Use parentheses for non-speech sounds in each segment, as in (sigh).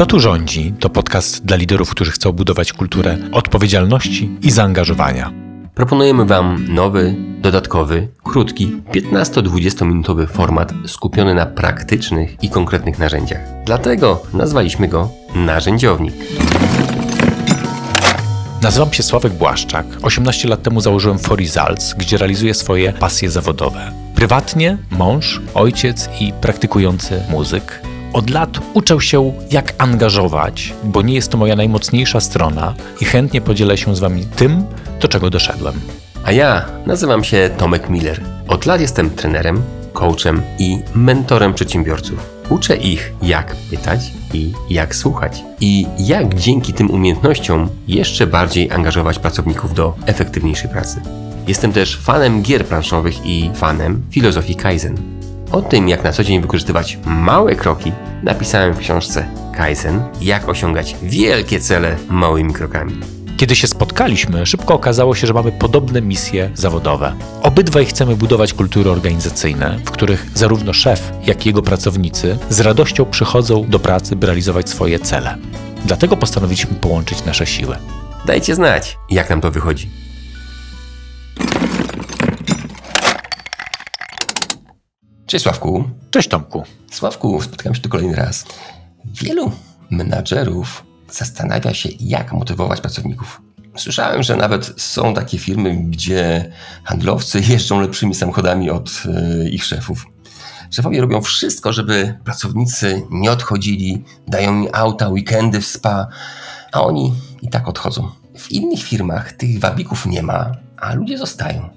Kto tu rządzi? To podcast dla liderów, którzy chcą budować kulturę odpowiedzialności i zaangażowania. Proponujemy Wam nowy, dodatkowy, krótki, 15-20 minutowy format skupiony na praktycznych i konkretnych narzędziach. Dlatego nazwaliśmy go Narzędziownik. Nazywam się Sławek Błaszczak. 18 lat temu założyłem For Results, gdzie realizuję swoje pasje zawodowe. Prywatnie mąż, ojciec i praktykujący muzyk. Od lat uczę się, jak angażować, bo nie jest to moja najmocniejsza strona i chętnie podzielę się z Wami tym, do czego doszedłem. A ja nazywam się Tomek Miller. Od lat jestem trenerem, coachem i mentorem przedsiębiorców. Uczę ich, jak pytać i jak słuchać. I jak dzięki tym umiejętnościom jeszcze bardziej angażować pracowników do efektywniejszej pracy. Jestem też fanem gier planszowych i fanem filozofii Kaizen. O tym, jak na co dzień wykorzystywać małe kroki, napisałem w książce Kaizen Jak osiągać wielkie cele małymi krokami. Kiedy się spotkaliśmy, szybko okazało się, że mamy podobne misje zawodowe. Obydwaj chcemy budować kultury organizacyjne, w których zarówno szef, jak i jego pracownicy z radością przychodzą do pracy, by realizować swoje cele. Dlatego postanowiliśmy połączyć nasze siły. Dajcie znać, jak nam to wychodzi. Cześć Sławku. Cześć Tomku. Sławku, spotkałem się tu kolejny raz. Wielu menadżerów zastanawia się, jak motywować pracowników. Słyszałem, że nawet są takie firmy, gdzie handlowcy (laughs) jeżdżą lepszymi samochodami od e, ich szefów. Szefowie robią wszystko, żeby pracownicy nie odchodzili, dają mi auta, weekendy w spa, a oni i tak odchodzą. W innych firmach tych wabików nie ma, a ludzie zostają.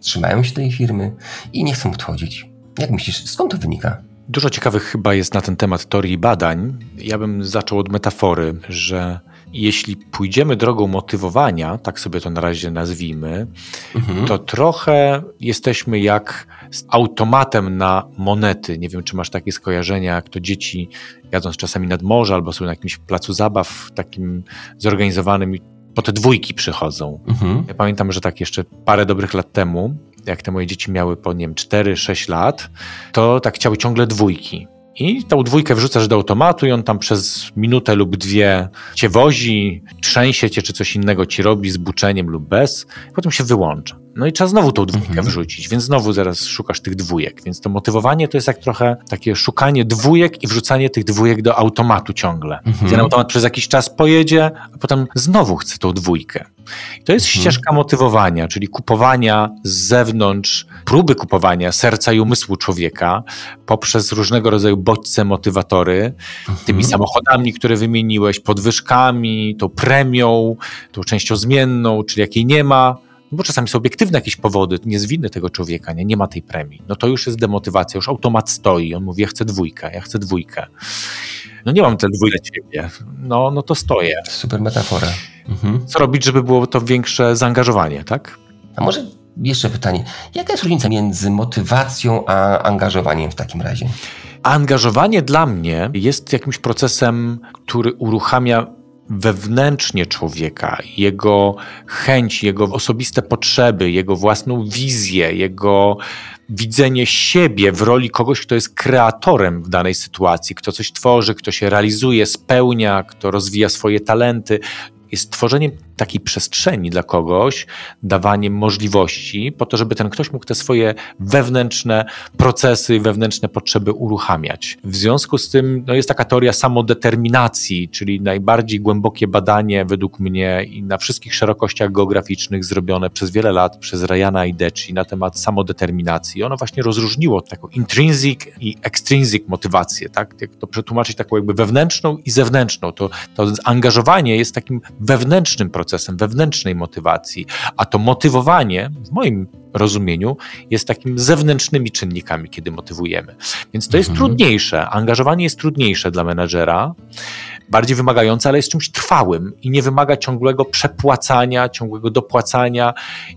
Trzymają się tej firmy i nie chcą odchodzić. Jak myślisz, skąd to wynika? Dużo ciekawych chyba jest na ten temat teorii badań. Ja bym zaczął od metafory, że jeśli pójdziemy drogą motywowania, tak sobie to na razie nazwijmy, mhm. to trochę jesteśmy jak z automatem na monety. Nie wiem, czy masz takie skojarzenia, jak to dzieci jadąc czasami nad morze albo są na jakimś placu zabaw takim zorganizowanym i po te dwójki przychodzą. Mhm. Ja pamiętam, że tak jeszcze parę dobrych lat temu jak te moje dzieci miały po, wiem, 4-6 lat, to tak chciały ciągle dwójki. I tą dwójkę wrzucasz do automatu i on tam przez minutę lub dwie cię wozi, trzęsie cię czy coś innego ci robi z buczeniem lub bez, potem się wyłącza. No i trzeba znowu tą dwójkę mhm. wrzucić, więc znowu zaraz szukasz tych dwójek. Więc to motywowanie to jest jak trochę takie szukanie dwójek i wrzucanie tych dwójek do automatu ciągle. Mhm. Ten automat przez jakiś czas pojedzie, a potem znowu chce tą dwójkę. I to jest mhm. ścieżka motywowania, czyli kupowania z zewnątrz, próby kupowania serca i umysłu człowieka poprzez różnego rodzaju bodźce, motywatory, tymi mhm. samochodami, które wymieniłeś, podwyżkami, tą premią, tą częścią zmienną, czyli jakiej nie ma, bo czasami są obiektywne jakieś powody, nie tego człowieka, nie, nie ma tej premii, no to już jest demotywacja, już automat stoi, on mówi, ja chcę dwójkę, ja chcę dwójkę. No nie mam tę dwójkę ciebie, no, no to stoję. Super metafora. Mhm. Co robić, żeby było to większe zaangażowanie, tak? A może jeszcze pytanie, jaka jest różnica między motywacją a angażowaniem w takim razie? Angażowanie dla mnie jest jakimś procesem, który uruchamia wewnętrznie człowieka, jego chęć, jego osobiste potrzeby, jego własną wizję, jego widzenie siebie w roli kogoś, kto jest kreatorem w danej sytuacji, kto coś tworzy, kto się realizuje, spełnia, kto rozwija swoje talenty, jest tworzeniem takiej przestrzeni dla kogoś, dawaniem możliwości po to, żeby ten ktoś mógł te swoje wewnętrzne procesy, wewnętrzne potrzeby uruchamiać. W związku z tym no jest taka teoria samodeterminacji, czyli najbardziej głębokie badanie według mnie i na wszystkich szerokościach geograficznych zrobione przez wiele lat przez Ryana Ideci na temat samodeterminacji. Ono właśnie rozróżniło taką intrinsic i extrinsic motywację, tak? Jak to przetłumaczyć taką jakby wewnętrzną i zewnętrzną. To, to angażowanie jest takim wewnętrznym procesem, procesem wewnętrznej motywacji, a to motywowanie w moim rozumieniu jest takim zewnętrznymi czynnikami, kiedy motywujemy. Więc to jest mhm. trudniejsze. Angażowanie jest trudniejsze dla menadżera, bardziej wymagające, ale jest czymś trwałym i nie wymaga ciągłego przepłacania, ciągłego dopłacania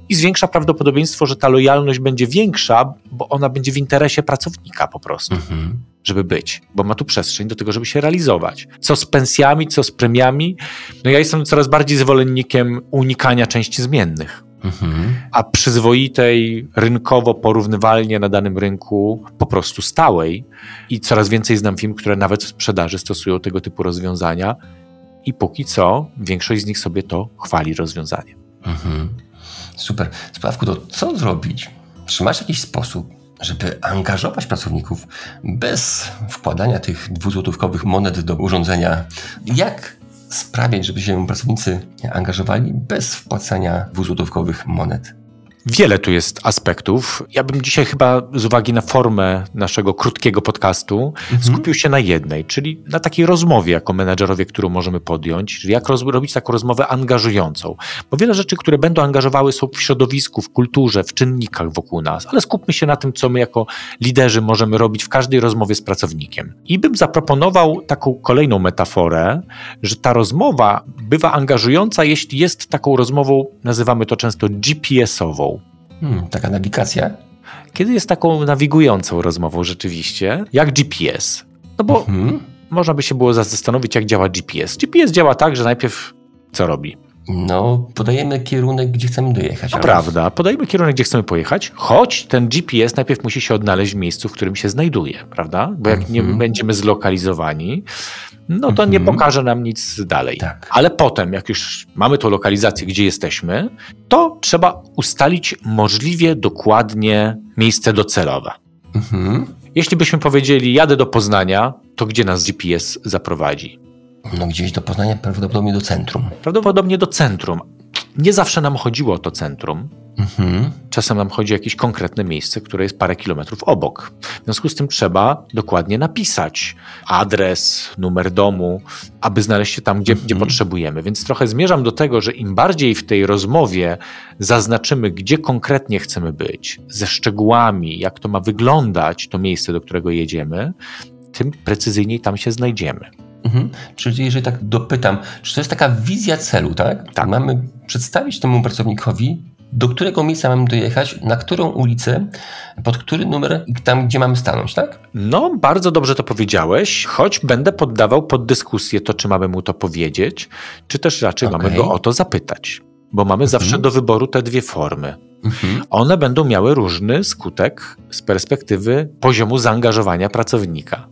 i zwiększa prawdopodobieństwo, że ta lojalność będzie większa, bo ona będzie w interesie pracownika po prostu. Mhm żeby być, bo ma tu przestrzeń do tego, żeby się realizować. Co z pensjami, co z premiami? No ja jestem coraz bardziej zwolennikiem unikania części zmiennych. mhm. a przyzwoitej, rynkowo porównywalnie na danym rynku, po prostu stałej. I coraz więcej znam firm, które nawet w sprzedaży stosują tego typu rozwiązania. I póki co większość z nich sobie to chwali rozwiązanie. Mhm. Super. Sprawku, to co zrobić? Czy masz jakiś sposób, żeby angażować pracowników bez wkładania tych dwuzłotówkowych monet do urządzenia? Jak sprawiać, żeby się pracownicy angażowali bez wpłacania dwuzłotówkowych monet? Wiele tu jest aspektów. Ja bym dzisiaj chyba z uwagi na formę naszego krótkiego podcastu mhm. skupił się na jednej, czyli na takiej rozmowie jako menedżerowie, którą możemy podjąć, czyli jak robić taką rozmowę angażującą. Bo wiele rzeczy, które będą angażowały są w środowisku, w kulturze, w czynnikach wokół nas, ale skupmy się na tym, co my jako liderzy możemy robić w każdej rozmowie z pracownikiem. I bym zaproponował taką kolejną metaforę, że ta rozmowa bywa angażująca, jeśli jest taką rozmową, nazywamy to często GPS-ową. Hmm, taka nawigacja? Kiedy jest taką nawigującą rozmową rzeczywiście, jak GPS. No bo mhm. można by się było zastanowić, jak działa GPS. GPS działa tak, że najpierw co robi? No, podajemy kierunek, gdzie chcemy dojechać. To ale... prawda, podajemy kierunek, gdzie chcemy pojechać, choć ten GPS najpierw musi się odnaleźć w miejscu, w którym się znajduje, prawda? Bo jak nie mhm. będziemy zlokalizowani, no to nie mhm. pokaże nam nic dalej. Tak. Ale potem, jak już mamy tą lokalizację, gdzie jesteśmy, to trzeba ustalić możliwie dokładnie miejsce docelowe. Mhm. Jeśli byśmy powiedzieli, jadę do Poznania, to gdzie nas GPS zaprowadzi? No gdzieś do Poznania, prawdopodobnie do centrum. Prawdopodobnie do centrum. Nie zawsze nam chodziło o to centrum. Mhm. Czasem nam chodzi o jakieś konkretne miejsce, które jest parę kilometrów obok. W związku z tym trzeba dokładnie napisać adres, numer domu, aby znaleźć się tam, gdzie, mhm. gdzie potrzebujemy. Więc trochę zmierzam do tego, że im bardziej w tej rozmowie zaznaczymy, gdzie konkretnie chcemy być, ze szczegółami, jak to ma wyglądać, to miejsce, do którego jedziemy, tym precyzyjniej tam się znajdziemy. Mhm. Czyli jeżeli tak dopytam, czy to jest taka wizja celu, tak? Tak. Mamy przedstawić temu pracownikowi, do którego miejsca mamy dojechać, na którą ulicę, pod który numer i tam, gdzie mamy stanąć, tak? No, bardzo dobrze to powiedziałeś, choć będę poddawał pod dyskusję to, czy mamy mu to powiedzieć, czy też raczej okay. mamy go o to zapytać. Bo mamy mhm. zawsze do wyboru te dwie formy. Mhm. One będą miały różny skutek z perspektywy poziomu zaangażowania pracownika.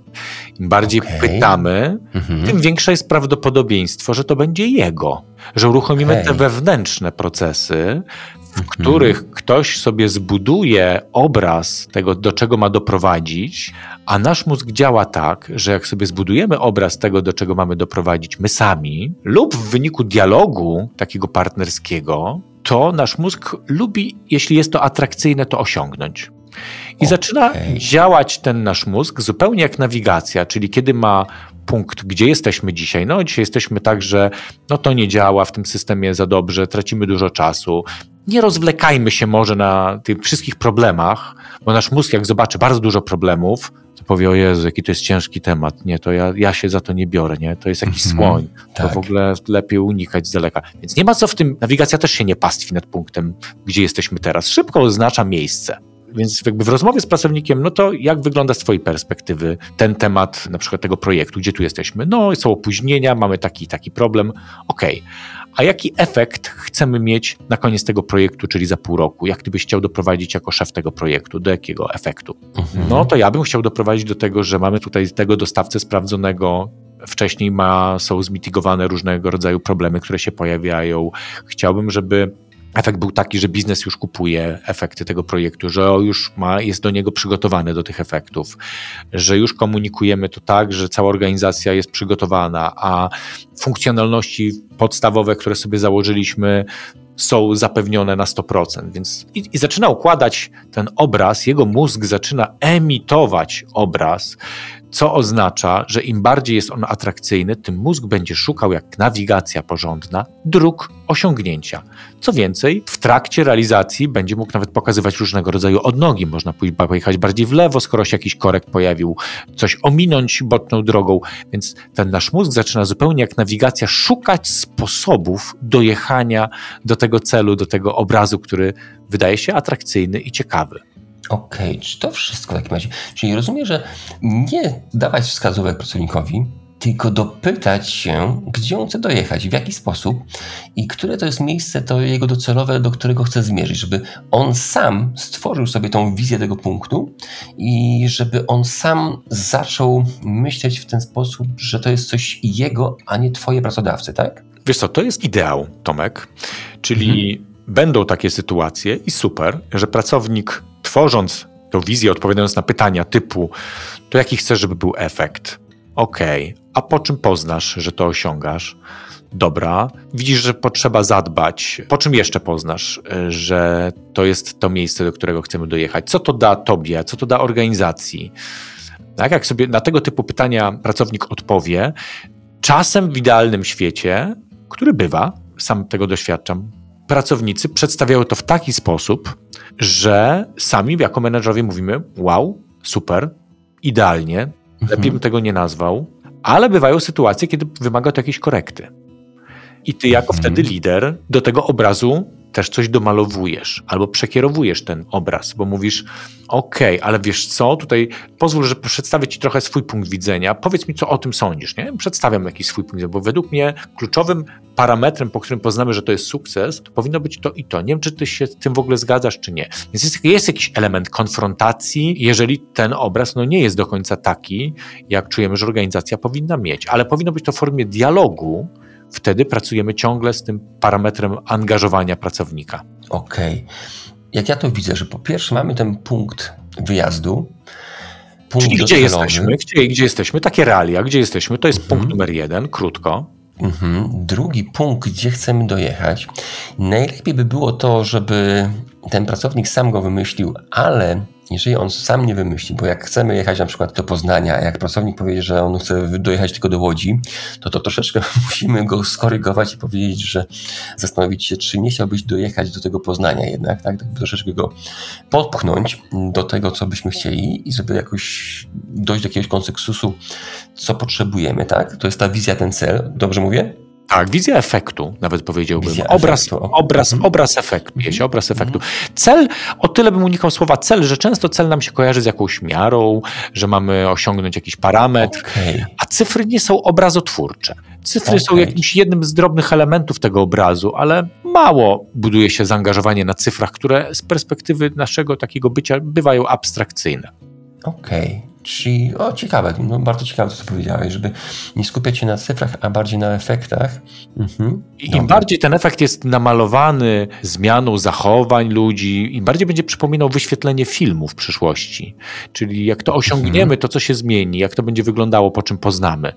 Im bardziej okay. pytamy, mhm. tym większe jest prawdopodobieństwo, że to będzie jego, że uruchomimy okay. te wewnętrzne procesy, w których ktoś sobie zbuduje obraz tego, do czego ma doprowadzić, a nasz mózg działa tak, że jak sobie zbudujemy obraz tego, do czego mamy doprowadzić my sami, lub w wyniku dialogu takiego partnerskiego, to nasz mózg lubi, jeśli jest to atrakcyjne, to osiągnąć. I okay. zaczyna działać ten nasz mózg zupełnie jak nawigacja, czyli kiedy ma punkt, gdzie jesteśmy dzisiaj. No, dzisiaj jesteśmy tak, że no, to nie działa w tym systemie za dobrze, tracimy dużo czasu. Nie rozwlekajmy się może na tych wszystkich problemach, bo nasz mózg, jak zobaczy bardzo dużo problemów, to powie, o Jezu, jaki to jest ciężki temat, nie, to ja, ja się za to nie biorę, nie, to jest jakiś mm -hmm, słoń, tak. to w ogóle lepiej unikać z daleka. Więc nie ma co w tym, nawigacja też się nie pastwi nad punktem, gdzie jesteśmy teraz. Szybko oznacza miejsce. Więc jakby w rozmowie z pracownikiem, no to jak wygląda z Twojej perspektywy ten temat na przykład tego projektu, gdzie tu jesteśmy? No, są opóźnienia, mamy taki taki problem. Okej, okay. a jaki efekt chcemy mieć na koniec tego projektu, czyli za pół roku? Jak Ty byś chciał doprowadzić jako szef tego projektu? Do jakiego efektu? Mhm. No to ja bym chciał doprowadzić do tego, że mamy tutaj tego dostawcę sprawdzonego, wcześniej ma, są zmitigowane różnego rodzaju problemy, które się pojawiają. Chciałbym, żeby efekt był taki, że biznes już kupuje efekty tego projektu, że już ma, jest do niego przygotowany do tych efektów, że już komunikujemy to tak, że cała organizacja jest przygotowana, a funkcjonalności podstawowe, które sobie założyliśmy, są zapewnione na 100%. Więc i, i, zaczyna układać ten obraz, jego mózg zaczyna emitować obraz, co oznacza, że im bardziej jest on atrakcyjny, tym mózg będzie szukał, jak nawigacja porządna, dróg osiągnięcia. Co więcej, w trakcie realizacji będzie mógł nawet pokazywać różnego rodzaju odnogi. Można pojechać bardziej w lewo, skoro się jakiś korek pojawił, coś ominąć boczną drogą. Więc ten nasz mózg zaczyna zupełnie jak nawigacja szukać sposobów dojechania do tego celu, do tego obrazu, który wydaje się atrakcyjny i ciekawy. Okej, okay, czy to wszystko w takim razie? Czyli rozumiem, że nie dawać wskazówek pracownikowi, tylko dopytać się, gdzie on chce dojechać, w jaki sposób i które to jest miejsce to jego docelowe, do którego chce zmierzyć, żeby on sam stworzył sobie tą wizję tego punktu i żeby on sam zaczął myśleć w ten sposób, że to jest coś jego, a nie twoje pracodawcy, tak? Wiesz co, to jest ideał, Tomek, czyli mhm. będą takie sytuacje i super, że pracownik tworząc tę wizję, odpowiadając na pytania typu to jaki chcesz, żeby był efekt? Okej, okay. a po czym poznasz, że to osiągasz? Dobra, widzisz, że potrzeba zadbać. Po czym jeszcze poznasz, że to jest to miejsce, do którego chcemy dojechać? Co to da tobie? Co to da organizacji? Tak, jak sobie na tego typu pytania pracownik odpowie, czasem w idealnym świecie, który bywa, sam tego doświadczam, pracownicy przedstawiają to w taki sposób, że sami jako menedżerowie mówimy: Wow, super, idealnie, lepiej bym mhm. tego nie nazwał, ale bywają sytuacje, kiedy wymaga to jakiejś korekty. I ty, jako mhm. wtedy lider, do tego obrazu też coś domalowujesz albo przekierowujesz ten obraz, bo mówisz, OK, ale wiesz co, tutaj pozwól, że przedstawię Ci trochę swój punkt widzenia. Powiedz mi, co o tym sądzisz. Nie? Przedstawiam jakiś swój punkt widzenia, bo według mnie kluczowym parametrem, po którym poznamy, że to jest sukces, to powinno być to i to. Nie wiem, czy Ty się z tym w ogóle zgadzasz, czy nie. Więc jest, jest jakiś element konfrontacji, jeżeli ten obraz no, nie jest do końca taki, jak czujemy, że organizacja powinna mieć, ale powinno być to w formie dialogu, wtedy pracujemy ciągle z tym parametrem angażowania pracownika. Okej. Okay. Jak ja to widzę, że po pierwsze mamy ten punkt wyjazdu, punkt Czyli gdzie jesteśmy? Gdzie, gdzie jesteśmy? Takie realia, gdzie jesteśmy? To jest mhm. punkt numer jeden, krótko. Mhm. Drugi punkt, gdzie chcemy dojechać. Najlepiej by było to, żeby ten pracownik sam go wymyślił, ale jeżeli on sam nie wymyśli, bo jak chcemy jechać na przykład do Poznania, jak pracownik powie, że on chce dojechać tylko do Łodzi, to to troszeczkę (laughs) musimy go skorygować i powiedzieć, że zastanowić się, czy nie chciałbyś dojechać do tego Poznania jednak, tak, tak troszeczkę go podpchnąć do tego, co byśmy chcieli i żeby jakoś dojść do jakiegoś konsensusu, co potrzebujemy, tak? To jest ta wizja, ten cel. Dobrze mówię? Tak, wizja efektu, nawet powiedziałbym. Wizja obraz, efektu. obraz, mhm. obraz efektu, jeśli obraz efektu. Cel, o tyle bym unikał słowa cel, że często cel nam się kojarzy z jakąś miarą, że mamy osiągnąć jakiś parametr, okay. a cyfry nie są obrazotwórcze. Cyfry okay. są jakimś jednym z drobnych elementów tego obrazu, ale mało buduje się zaangażowanie na cyfrach, które z perspektywy naszego takiego bycia bywają abstrakcyjne. Okej. Okay. Czyli, o ciekawe, no bardzo ciekawe to, co powiedziałeś, żeby nie skupiać się na cyfrach, a bardziej na efektach. Mhm. Im bardziej ten efekt jest namalowany zmianą zachowań ludzi, im bardziej będzie przypominał wyświetlenie filmu w przyszłości. Czyli jak to osiągniemy, mhm. to co się zmieni, jak to będzie wyglądało, po czym poznamy.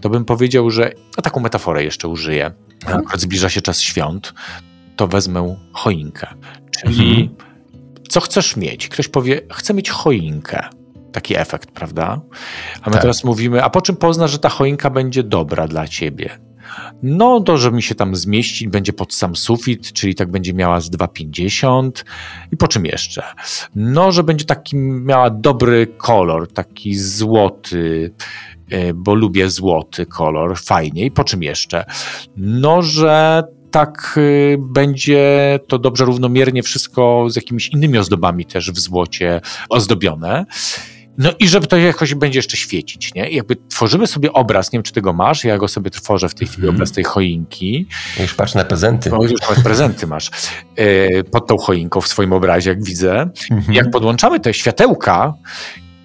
To bym powiedział, że, a taką metaforę jeszcze użyję, przykład zbliża się czas świąt, to wezmę choinkę. Czyli mhm. co chcesz mieć? Ktoś powie, chcę mieć choinkę taki efekt, prawda? A my tak. teraz mówimy, a po czym poznasz, że ta choinka będzie dobra dla ciebie? No, to, że mi się tam zmieści, będzie pod sam sufit, czyli tak będzie miała z 2,50 i po czym jeszcze? No, że będzie taki, miała dobry kolor, taki złoty, e, bo lubię złoty kolor, fajnie. I po czym jeszcze? No, że tak e, będzie to dobrze równomiernie wszystko z jakimiś innymi ozdobami też w złocie ozdobione. No i żeby to jakoś będzie jeszcze świecić, nie? I jakby tworzymy sobie obraz, nie wiem czy ty go masz, ja go sobie tworzę w tej chwili, mm. obraz tej choinki. Już patrz na prezenty. No, już nawet prezenty masz yy, pod tą choinką w swoim obrazie, jak widzę. Mm -hmm. Jak podłączamy te światełka,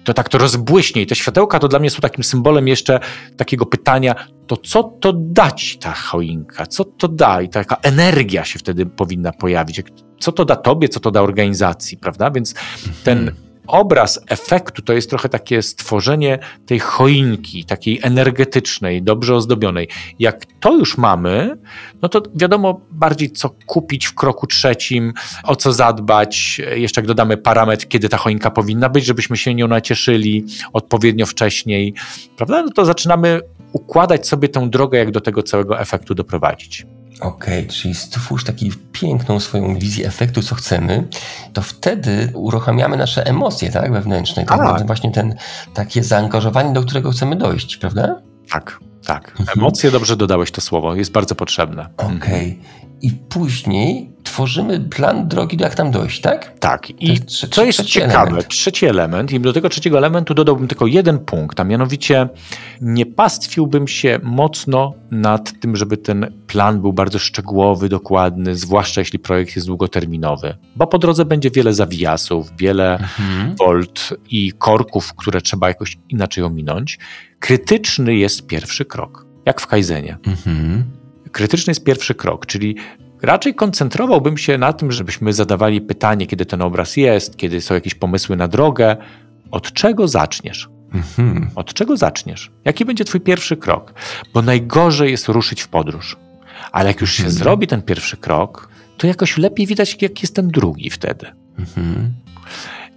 to tak to rozbłyśnie i te światełka to dla mnie są takim symbolem jeszcze takiego pytania, to co to da ci ta choinka? Co to da? I taka energia się wtedy powinna pojawić. Co to da tobie, co to da organizacji, prawda? Więc ten mm obraz efektu to jest trochę takie stworzenie tej choinki, takiej energetycznej, dobrze ozdobionej. Jak to już mamy, no to wiadomo bardziej, co kupić w kroku trzecim, o co zadbać. Jeszcze jak dodamy parametr, kiedy ta choinka powinna być, żebyśmy się nią nacieszyli odpowiednio wcześniej, prawda? No to zaczynamy układać sobie tę drogę, jak do tego całego efektu doprowadzić. Okej, okay, czyli stwórz taką piękną swoją wizję efektu, co chcemy, to wtedy uruchamiamy nasze emocje, tak, wewnętrzne. Tak, tak. właśnie ten, takie zaangażowanie, do którego chcemy dojść, prawda? Tak, tak. Mhm. Emocje, dobrze dodałeś to słowo, jest bardzo potrzebne. Okej. Okay. I później tworzymy plan drogi, jak tam dojść, tak? Tak. I jest co jest ciekawe, element. trzeci element, i do tego trzeciego elementu dodałbym tylko jeden punkt, a mianowicie nie pastwiłbym się mocno nad tym, żeby ten plan był bardzo szczegółowy, dokładny, zwłaszcza jeśli projekt jest długoterminowy, bo po drodze będzie wiele zawijasów, wiele mhm. volt i korków, które trzeba jakoś inaczej ominąć. Krytyczny jest pierwszy krok, jak w Kaizenie. Mhm. Krytyczny jest pierwszy krok, czyli Raczej koncentrowałbym się na tym, żebyśmy zadawali pytanie, kiedy ten obraz jest, kiedy są jakieś pomysły na drogę, od czego zaczniesz? Mhm. Od czego zaczniesz? Jaki będzie twój pierwszy krok? Bo najgorzej jest ruszyć w podróż. Ale jak już się mhm. zrobi ten pierwszy krok, to jakoś lepiej widać, jak jest ten drugi wtedy. Mhm.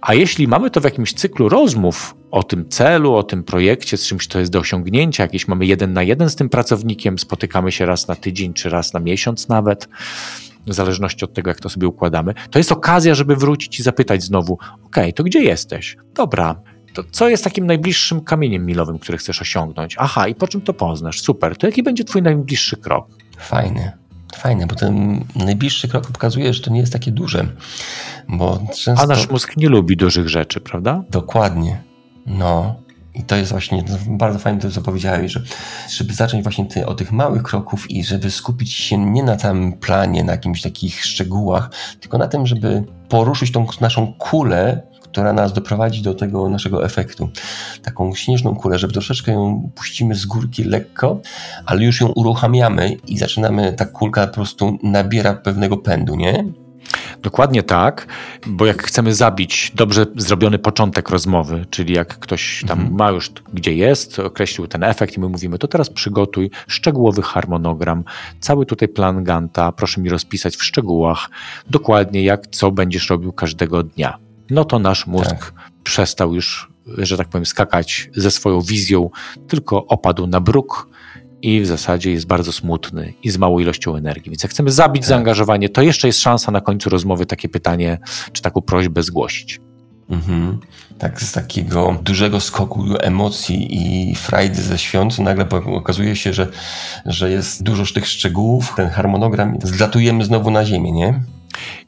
A jeśli mamy to w jakimś cyklu rozmów o tym celu, o tym projekcie, z czymś, to jest do osiągnięcia, jakieś mamy jeden na jeden z tym pracownikiem, spotykamy się raz na tydzień czy raz na miesiąc nawet, w zależności od tego, jak to sobie układamy, to jest okazja, żeby wrócić i zapytać znowu: OK, to gdzie jesteś? Dobra, to co jest takim najbliższym kamieniem milowym, który chcesz osiągnąć? Aha, i po czym to poznasz? Super, to jaki będzie Twój najbliższy krok? Fajny. Fajne, bo ten najbliższy krok pokazuje, że to nie jest takie duże. Bo często... A nasz mózg nie lubi dużych rzeczy, prawda? Dokładnie. No. I to jest właśnie bardzo fajne to, co powiedziałeś, że żeby zacząć właśnie ty, od tych małych kroków i żeby skupić się nie na tym planie, na jakimś takich szczegółach, tylko na tym, żeby poruszyć tą naszą kulę która nas doprowadzi do tego naszego efektu. Taką śnieżną kulę, żeby troszeczkę ją puścimy z górki lekko, ale już ją uruchamiamy i zaczynamy, ta kulka po prostu nabiera pewnego pędu, nie? Dokładnie tak, bo jak chcemy zabić dobrze zrobiony początek rozmowy, czyli jak ktoś tam mhm. ma już gdzie jest, określił ten efekt i my mówimy, to teraz przygotuj szczegółowy harmonogram, cały tutaj plan Ganta, proszę mi rozpisać w szczegółach dokładnie jak co będziesz robił każdego dnia no to nasz mózg tak. przestał już, że tak powiem, skakać ze swoją wizją, tylko opadł na bruk i w zasadzie jest bardzo smutny i z małą ilością energii. Więc jak chcemy zabić tak. zaangażowanie, to jeszcze jest szansa na końcu rozmowy takie pytanie czy taką prośbę zgłosić. Mhm. Tak, z takiego dużego skoku emocji i frajdy ze świąt nagle okazuje się, że, że jest dużo tych szczegółów, ten harmonogram, zlatujemy znowu na ziemię, nie?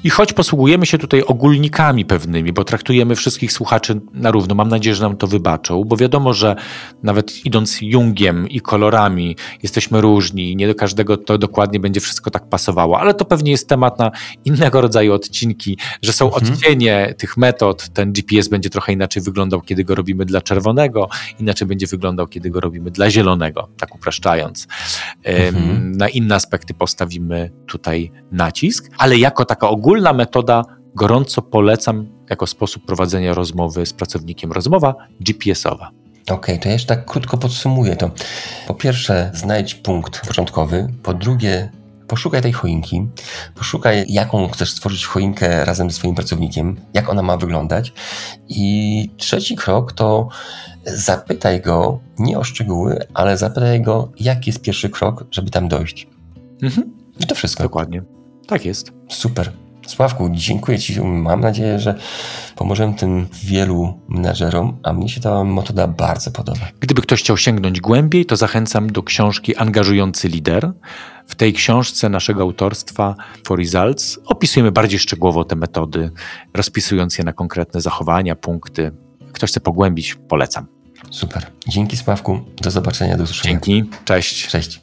I choć posługujemy się tutaj ogólnikami pewnymi, bo traktujemy wszystkich słuchaczy na równo, mam nadzieję, że nam to wybaczą, bo wiadomo, że nawet idąc Jungiem i kolorami jesteśmy różni i nie do każdego to dokładnie będzie wszystko tak pasowało, ale to pewnie jest temat na innego rodzaju odcinki, że są mhm. odcienie tych metod, ten GPS będzie trochę inaczej wyglądał, kiedy go robimy dla czerwonego, inaczej będzie wyglądał, kiedy go robimy dla zielonego, tak upraszczając. Mhm. Na inne aspekty postawimy tutaj nacisk, ale jako taka ogólna metoda gorąco polecam jako sposób prowadzenia rozmowy z pracownikiem. Rozmowa GPS-owa. Okej, okay, to jeszcze tak krótko podsumuję to. Po pierwsze, znajdź punkt początkowy. Po drugie, poszukaj tej choinki. Poszukaj, jaką chcesz stworzyć choinkę razem ze swoim pracownikiem, jak ona ma wyglądać. I trzeci krok to zapytaj go nie o szczegóły, ale zapytaj go, jaki jest pierwszy krok, żeby tam dojść. Mhm. I to wszystko. Dokładnie. Tak jest. Super. Sławku, dziękuję Ci. Mam nadzieję, że pomożemy tym wielu menedżerom, a mnie się ta metoda bardzo podoba. Gdyby ktoś chciał sięgnąć głębiej, to zachęcam do książki Angażujący lider. W tej książce naszego autorstwa For Results opisujemy bardziej szczegółowo te metody, rozpisując je na konkretne zachowania, punkty. Ktoś chce pogłębić, polecam. Super. Dzięki Sławku. Do zobaczenia, do usłyszenia. Dzięki. Cześć. Cześć.